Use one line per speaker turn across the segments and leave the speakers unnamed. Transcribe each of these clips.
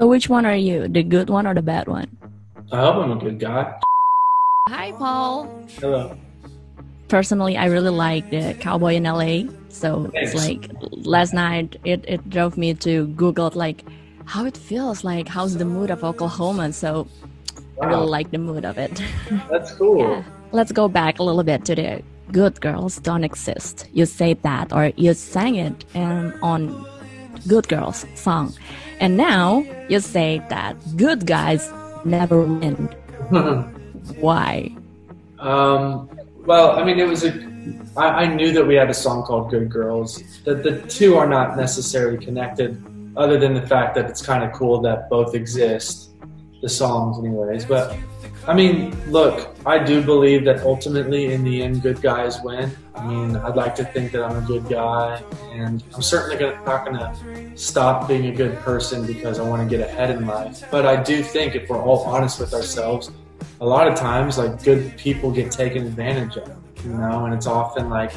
So which one are you? The good one or the bad one?
I hope I'm a good guy.
Hi, Paul.
Hello.
Personally, I really like the Cowboy in LA. So
Thanks.
it's like last night it, it drove me to Google like how it feels like how's the mood of Oklahoma. So I really like the mood of it.
that's cool.
Yeah. Let's go back a little bit to the good girls don't exist. You say that or you sang it um, on Good Girls song. And now you say that good guys never win. Why?
um, well, I mean, it was a. I, I knew that we had a song called "Good Girls." that the two are not necessarily connected, other than the fact that it's kind of cool that both exist, the songs, anyways. But I mean, look, I do believe that ultimately, in the end, good guys win. I mean, I'd like to think that I'm a good guy, and I'm certainly gonna, not going to stop being a good person because I want to get ahead in life. But I do think, if we're all honest with ourselves, a lot of times, like good people get taken advantage of, you know, and it's often like,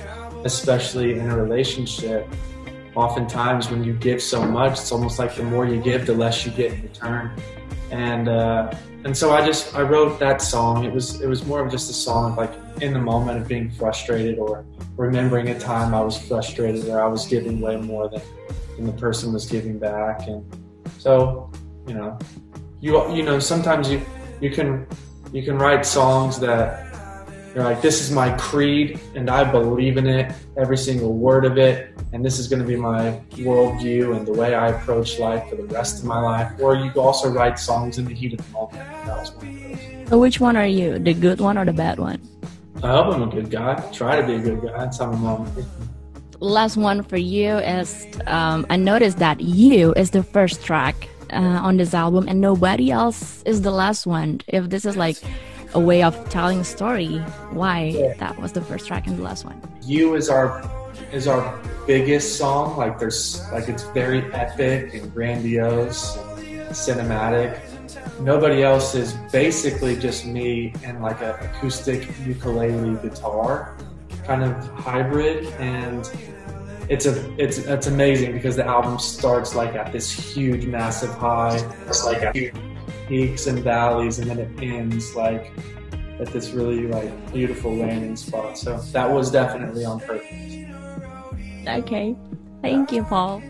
especially in a relationship, oftentimes when you give so much, it's almost like the more you give, the less you get in return. And uh, and so I just I wrote that song. It was it was more of just a song of like in the moment of being frustrated or remembering a time I was frustrated or I was giving way more than, than the person was giving back. And so you know, you you know sometimes you you can you can write songs that you're like this is my creed and I believe in it every single word of it and this is going to be my worldview and the way I approach life for the rest of my life. Or you can also write songs in the heat of the moment. That was one of those.
So which one are you? The good one or the bad one?
I hope I'm a good guy. Try to be a good guy. That's how I'm wrong.
Last one for you is um, I noticed that you is the first track uh, on this album and nobody else is the last one. If this is like a way of telling a story, why
Yeah.
that was the first track and the last one?
You is our is our biggest song. Like there's like it's very epic and grandiose, and cinematic. Nobody else is basically just me and like a acoustic ukulele guitar kind of hybrid and it's a it's it's amazing because the album starts like at this huge massive high it's like at peaks and valleys and then it ends like at this really like beautiful landing spot so that was definitely on purpose
Okay. Thank you, Paul.